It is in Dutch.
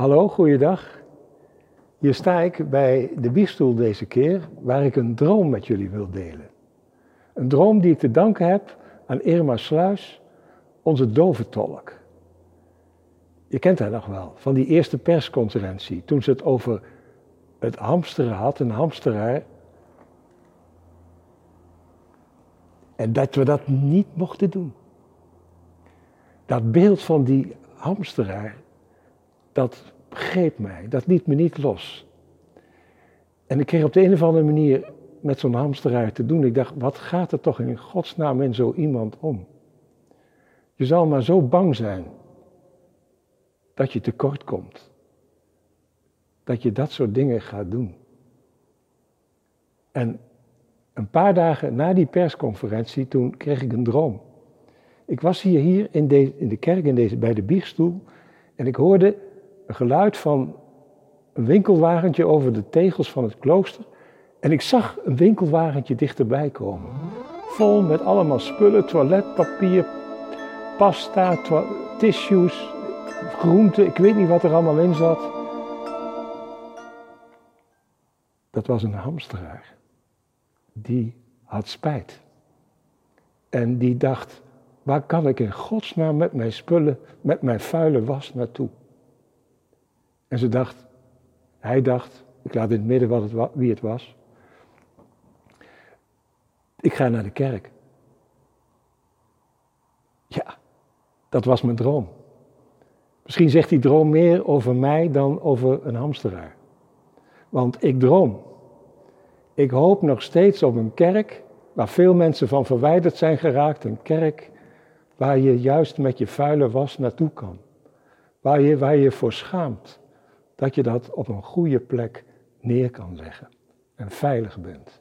Hallo, goeiedag. Hier sta ik bij de biefstoel deze keer, waar ik een droom met jullie wil delen. Een droom die ik te danken heb aan Irma Sluis, onze doventolk. Je kent haar nog wel, van die eerste persconferentie, toen ze het over het hamsteren had, een hamsteraar. En dat we dat niet mochten doen. Dat beeld van die hamsteraar, dat greep mij, dat liet me niet los. En ik kreeg op de een of andere manier met zo'n hamsteraar te doen. Ik dacht, wat gaat er toch in godsnaam in zo iemand om? Je zal maar zo bang zijn dat je tekort komt. Dat je dat soort dingen gaat doen. En een paar dagen na die persconferentie, toen kreeg ik een droom. Ik was hier, hier in, de, in de kerk in deze, bij de biechtstoel en ik hoorde een geluid van een winkelwagentje over de tegels van het klooster. En ik zag een winkelwagentje dichterbij komen. Vol met allemaal spullen, toiletpapier, pasta, tissues, groenten, ik weet niet wat er allemaal in zat. Dat was een hamsteraar. Die had spijt. En die dacht, waar kan ik in godsnaam met mijn spullen, met mijn vuile was naartoe? En ze dacht, hij dacht, ik laat in het midden wat het, wie het was. Ik ga naar de kerk. Ja, dat was mijn droom. Misschien zegt die droom meer over mij dan over een hamsteraar. Want ik droom. Ik hoop nog steeds op een kerk waar veel mensen van verwijderd zijn geraakt. Een kerk waar je juist met je vuile was naartoe kan. Waar je, waar je voor schaamt dat je dat op een goede plek neer kan leggen en veilig bent.